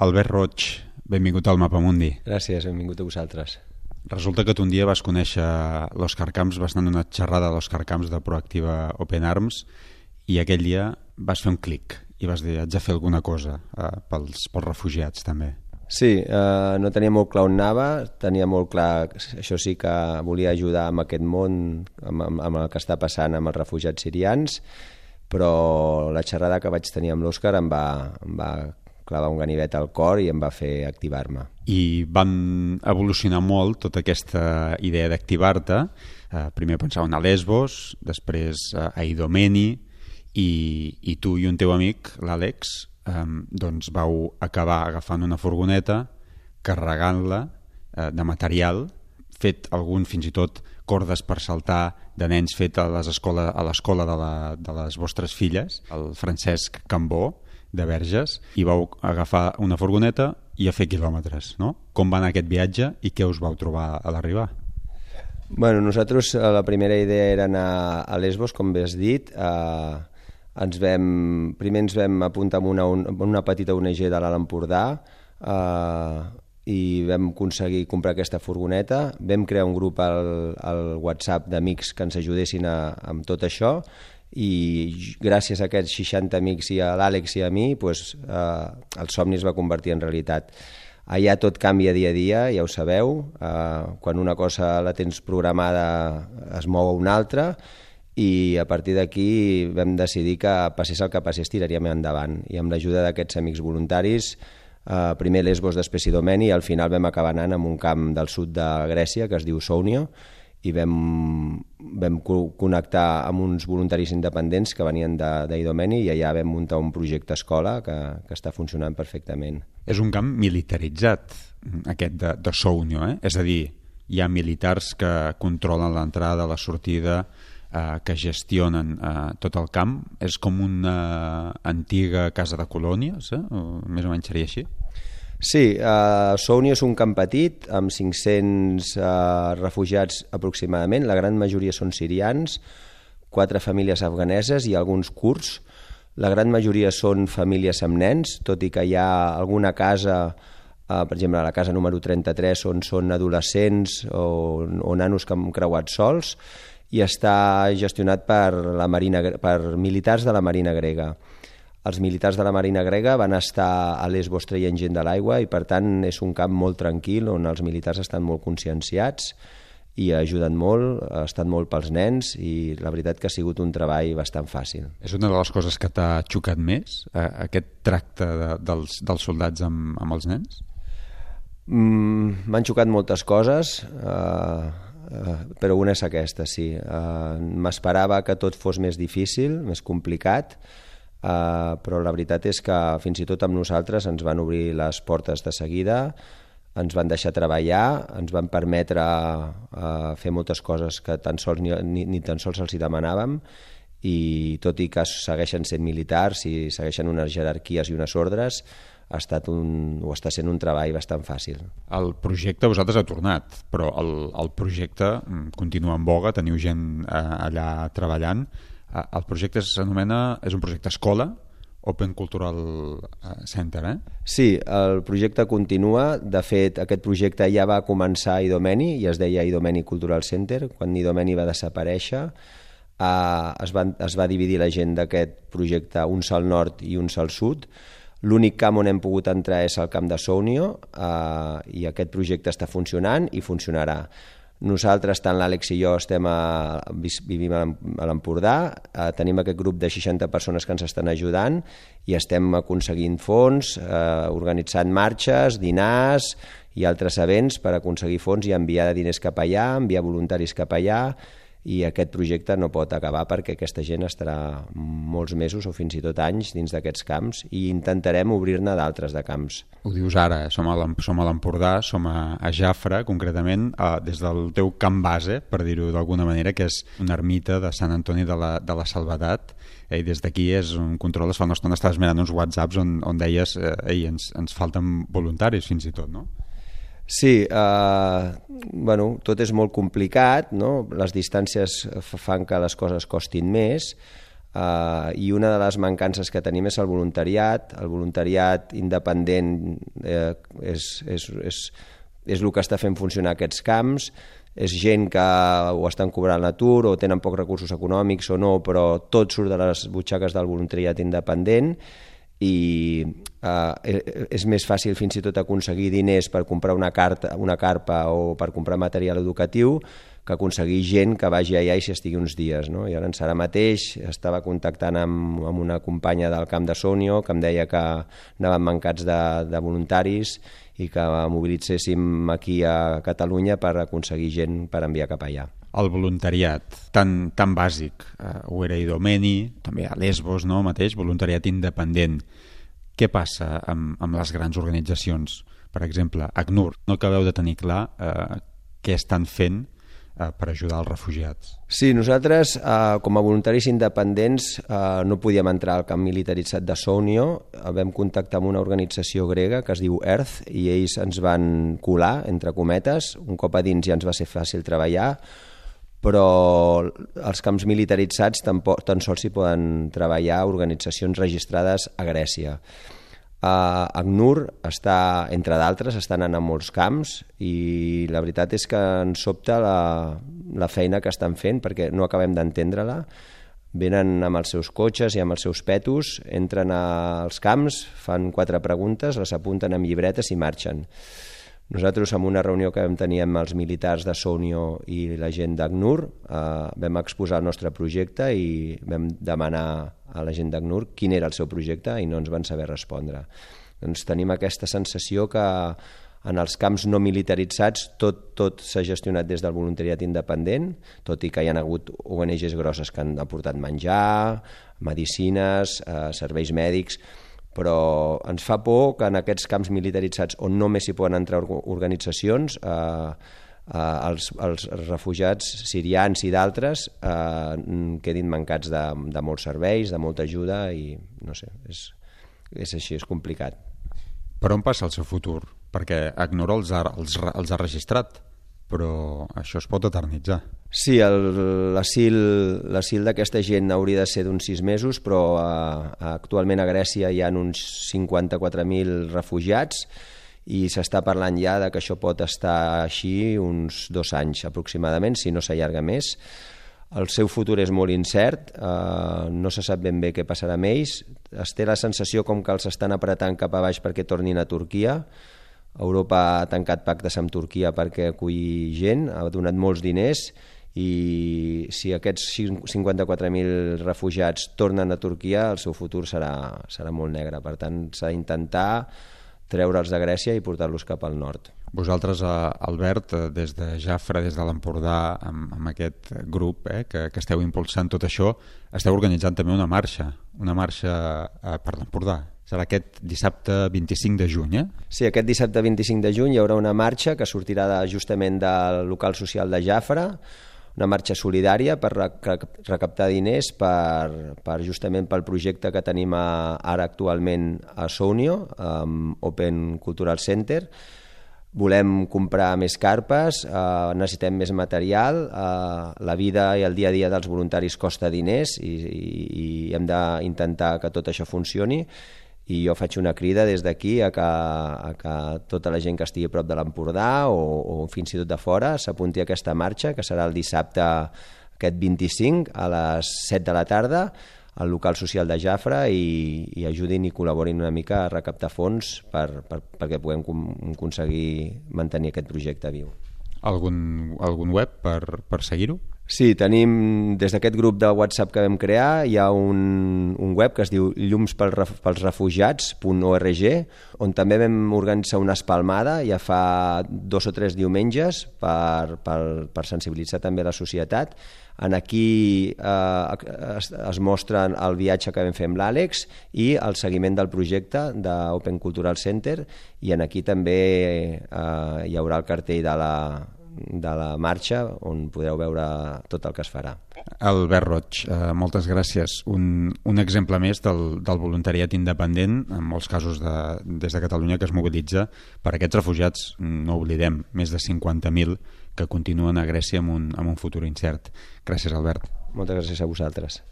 Albert Roig, benvingut al Mapa Mundi. Gràcies, benvingut a vosaltres. Resulta que tu un dia vas conèixer l'Òscar Camps, vas anar una xerrada a l'Òscar Camps de Proactiva Open Arms i aquell dia vas fer un clic i vas dir, haig de fer alguna cosa eh, pels, pels refugiats també. Sí, eh, no tenia molt clar on anava, tenia molt clar, això sí que volia ajudar amb aquest món, amb, amb, amb el que està passant amb els refugiats sirians, però la xerrada que vaig tenir amb l'Òscar em, va, em va clavar un ganivet al cor i em va fer activar-me. I van evolucionar molt tota aquesta idea d'activar-te. Eh, primer pensaven a Lesbos, després a Idomeni, i, i tu i un teu amic, l'Àlex, eh, doncs vau acabar agafant una furgoneta, carregant-la eh, de material, fet algun fins i tot cordes per saltar de nens fet a l'escola de, la, de les vostres filles, el Francesc Cambó, de Verges i vau agafar una furgoneta i a fer quilòmetres, no? Com va anar aquest viatge i què us vau trobar a l'arribar? Bueno, nosaltres eh, la primera idea era anar a Lesbos, com bé has dit. Eh, ens vam, primer ens vam apuntar amb una, una petita ONG de l'Alt Empordà eh, i vam aconseguir comprar aquesta furgoneta. Vam crear un grup al, al WhatsApp d'amics que ens ajudessin a, amb tot això i gràcies a aquests 60 amics i a l'Àlex i a mi pues, eh, el somni es va convertir en realitat. Allà tot canvia dia a dia, ja ho sabeu. Eh, quan una cosa la tens programada es mou a una altra i a partir d'aquí vam decidir que passés el que passés tiraríem endavant. I amb l'ajuda d'aquests amics voluntaris eh, primer Lesbos, després Idomeni i al final vam acabar anant en un camp del sud de Grècia que es diu Sounio i vam, vam connectar amb uns voluntaris independents que venien d'Idomeni i allà vam muntar un projecte escola que, que està funcionant perfectament. És un camp militaritzat, aquest de, de Sounio, eh? és a dir, hi ha militars que controlen l'entrada, la sortida, eh, que gestionen eh, tot el camp. És com una antiga casa de colònies, eh? o més o menys seria així? Sí, uh, Souni és un camp petit amb 500 uh, eh, refugiats aproximadament, la gran majoria són sirians, quatre famílies afganeses i alguns kurds. La gran majoria són famílies amb nens, tot i que hi ha alguna casa, uh, per exemple, la casa número 33, on són adolescents o, o nanos que han creuat sols, i està gestionat per, la Marina, per militars de la Marina grega els militars de la Marina grega van estar a Lesbos traient gent de l'aigua i per tant és un camp molt tranquil on els militars estan molt conscienciats i ajuden molt, ha estat molt pels nens i la veritat que ha sigut un treball bastant fàcil. És una de les coses que t'ha xocat més, eh, aquest tracte de, dels, dels soldats amb, amb els nens? Mm, M'han xocat moltes coses, eh, eh, però una és aquesta, sí. Eh, M'esperava que tot fos més difícil, més complicat, Uh, però la veritat és que fins i tot amb nosaltres ens van obrir les portes de seguida, ens van deixar treballar, ens van permetre uh, fer moltes coses que tan sols ni, ni, ni tan sols els hi demanàvem i tot i que segueixen sent militars i segueixen unes jerarquies i unes ordres, ha estat un, o està sent un treball bastant fàcil. El projecte vosaltres ha tornat, però el, el projecte mm, continua en boga, teniu gent eh, allà treballant. El projecte s'anomena, és un projecte escola, Open Cultural eh, Center, eh? Sí, el projecte continua. De fet, aquest projecte ja va començar a Idomeni i es deia Idomeni Cultural Center. Quan Idomeni va desaparèixer, eh, es, van, es va dividir la gent d'aquest projecte uns al nord i uns al sud. L'únic camp on hem pogut entrar és el camp de Sounio eh, i aquest projecte està funcionant i funcionarà. Nosaltres, tant l'Àlex i jo, estem a, vivim a l'Empordà, eh, tenim aquest grup de 60 persones que ens estan ajudant i estem aconseguint fons, eh, organitzant marxes, dinars i altres events per aconseguir fons i enviar diners cap allà, enviar voluntaris cap allà i aquest projecte no pot acabar perquè aquesta gent estarà molts mesos o fins i tot anys dins d'aquests camps i intentarem obrir-ne d'altres de camps. Ho dius ara, som a l'Empordà, som a, a Jafra, concretament, a, des del teu camp base, per dir-ho d'alguna manera, que és una ermita de Sant Antoni de la, de la Salvedat, eh, i des d'aquí és un control, fa una estona estaves mirant uns whatsapps on, on deies eh, ei, ens, ens falten voluntaris fins i tot, no? Sí, eh, bueno, tot és molt complicat, no? les distàncies fan que les coses costin més, Uh, I una de les mancances que tenim és el voluntariat. El voluntariat independent eh, és, és, és, és el que està fent funcionar aquests camps. És gent que ho estan cobrant l'atur o tenen pocs recursos econòmics o no, però tot surt de les butxaques del voluntariat independent i eh, és més fàcil fins i tot aconseguir diners per comprar una, carta, una carpa o per comprar material educatiu que aconseguir gent que vagi allà i s'hi estigui uns dies. No? I ara ara mateix estava contactant amb, amb una companya del camp de Sonio que em deia que anaven mancats de, de voluntaris i que mobilitzéssim aquí a Catalunya per aconseguir gent per enviar cap allà. El voluntariat, tan, tan bàsic, eh, ho era Idomeni, també a Lesbos, no, mateix, voluntariat independent. Què passa amb, amb les grans organitzacions? Per exemple, ACNUR, no acabeu de tenir clar eh, què estan fent eh, per ajudar els refugiats. Sí, nosaltres, eh, com a voluntaris independents, eh, no podíem entrar al camp militaritzat de Sounio. Eh, vam contactar amb una organització grega que es diu Earth i ells ens van colar, entre cometes. Un cop a dins ja ens va ser fàcil treballar, però els camps militaritzats tampoc, tan sols hi poden treballar organitzacions registrades a Grècia. Uh, ACNUR està, entre d'altres, està anant a molts camps i la veritat és que ens sobta la, la feina que estan fent perquè no acabem d'entendre-la. Venen amb els seus cotxes i amb els seus petos, entren als camps, fan quatre preguntes, les apunten amb llibretes i marxen. Nosaltres, en una reunió que vam tenir amb els militars de Sonio i la gent d'ACNUR, eh, vam exposar el nostre projecte i vam demanar a la gent d'ACNUR quin era el seu projecte i no ens van saber respondre. Doncs tenim aquesta sensació que en els camps no militaritzats tot, tot s'ha gestionat des del voluntariat independent, tot i que hi ha hagut ONGs grosses que han aportat menjar, medicines, eh, serveis mèdics, però ens fa por que en aquests camps militaritzats on només s'hi poden entrar organitzacions eh, eh, els, els refugiats sirians i d'altres eh, quedin mancats de, de molts serveis, de molta ajuda i no sé, és, és així, és complicat. Per on passa el seu futur? Perquè ACNUR els ha, els, els ha registrat però això es pot eternitzar. Sí, l'asil d'aquesta gent hauria de ser d'uns sis mesos, però a, a, actualment a Grècia hi ha uns 54.000 refugiats i s'està parlant ja de que això pot estar així uns dos anys aproximadament, si no s'allarga més. El seu futur és molt incert, eh, no se sap ben bé què passarà amb ells, es té la sensació com que els estan apretant cap a baix perquè tornin a Turquia, Europa ha tancat pactes amb Turquia perquè aculli gent, ha donat molts diners i si aquests 54.000 refugiats tornen a Turquia, el seu futur serà, serà molt negre. Per tant, s'ha d'intentar treure'ls de Grècia i portar-los cap al nord. Vosaltres, eh, Albert, eh, des de Jafra, des de l'Empordà, amb, amb aquest grup eh, que, que esteu impulsant tot això, esteu organitzant també una marxa, una marxa eh, per l'Empordà. Serà aquest dissabte 25 de juny, eh? Sí, aquest dissabte 25 de juny hi haurà una marxa que sortirà de, justament del local social de Jafra, una marxa solidària per recaptar diners per, per justament pel projecte que tenim a, ara actualment a Sounio, amb Open Cultural Center. Volem comprar més carpes, eh, necessitem més material, eh, la vida i el dia a dia dels voluntaris costa diners i, i, i hem d'intentar que tot això funcioni i jo faig una crida des d'aquí a, que, a que tota la gent que estigui a prop de l'Empordà o, o fins i tot de fora s'apunti a aquesta marxa, que serà el dissabte aquest 25 a les 7 de la tarda al local social de Jafra i, i ajudin i col·laborin una mica a recaptar fons per, per, perquè puguem aconseguir mantenir aquest projecte viu. Algun, algun web per, per seguir-ho? Sí, tenim, des d'aquest grup de WhatsApp que vam crear, hi ha un, un web que es diu llumspelsrefugiats.org, on també vam organitzar una espalmada ja fa dos o tres diumenges per, per, per sensibilitzar també la societat. En aquí eh, es, es mostra el viatge que vam fer amb l'Àlex i el seguiment del projecte d'Open Cultural Center i en aquí també eh, hi haurà el cartell de la, de la marxa on podreu veure tot el que es farà. Albert Roig, eh, moltes gràcies. Un, un exemple més del, del voluntariat independent, en molts casos de, des de Catalunya, que es mobilitza per aquests refugiats, no oblidem, més de 50.000 que continuen a Grècia amb un, amb un futur incert. Gràcies, Albert. Moltes gràcies a vosaltres.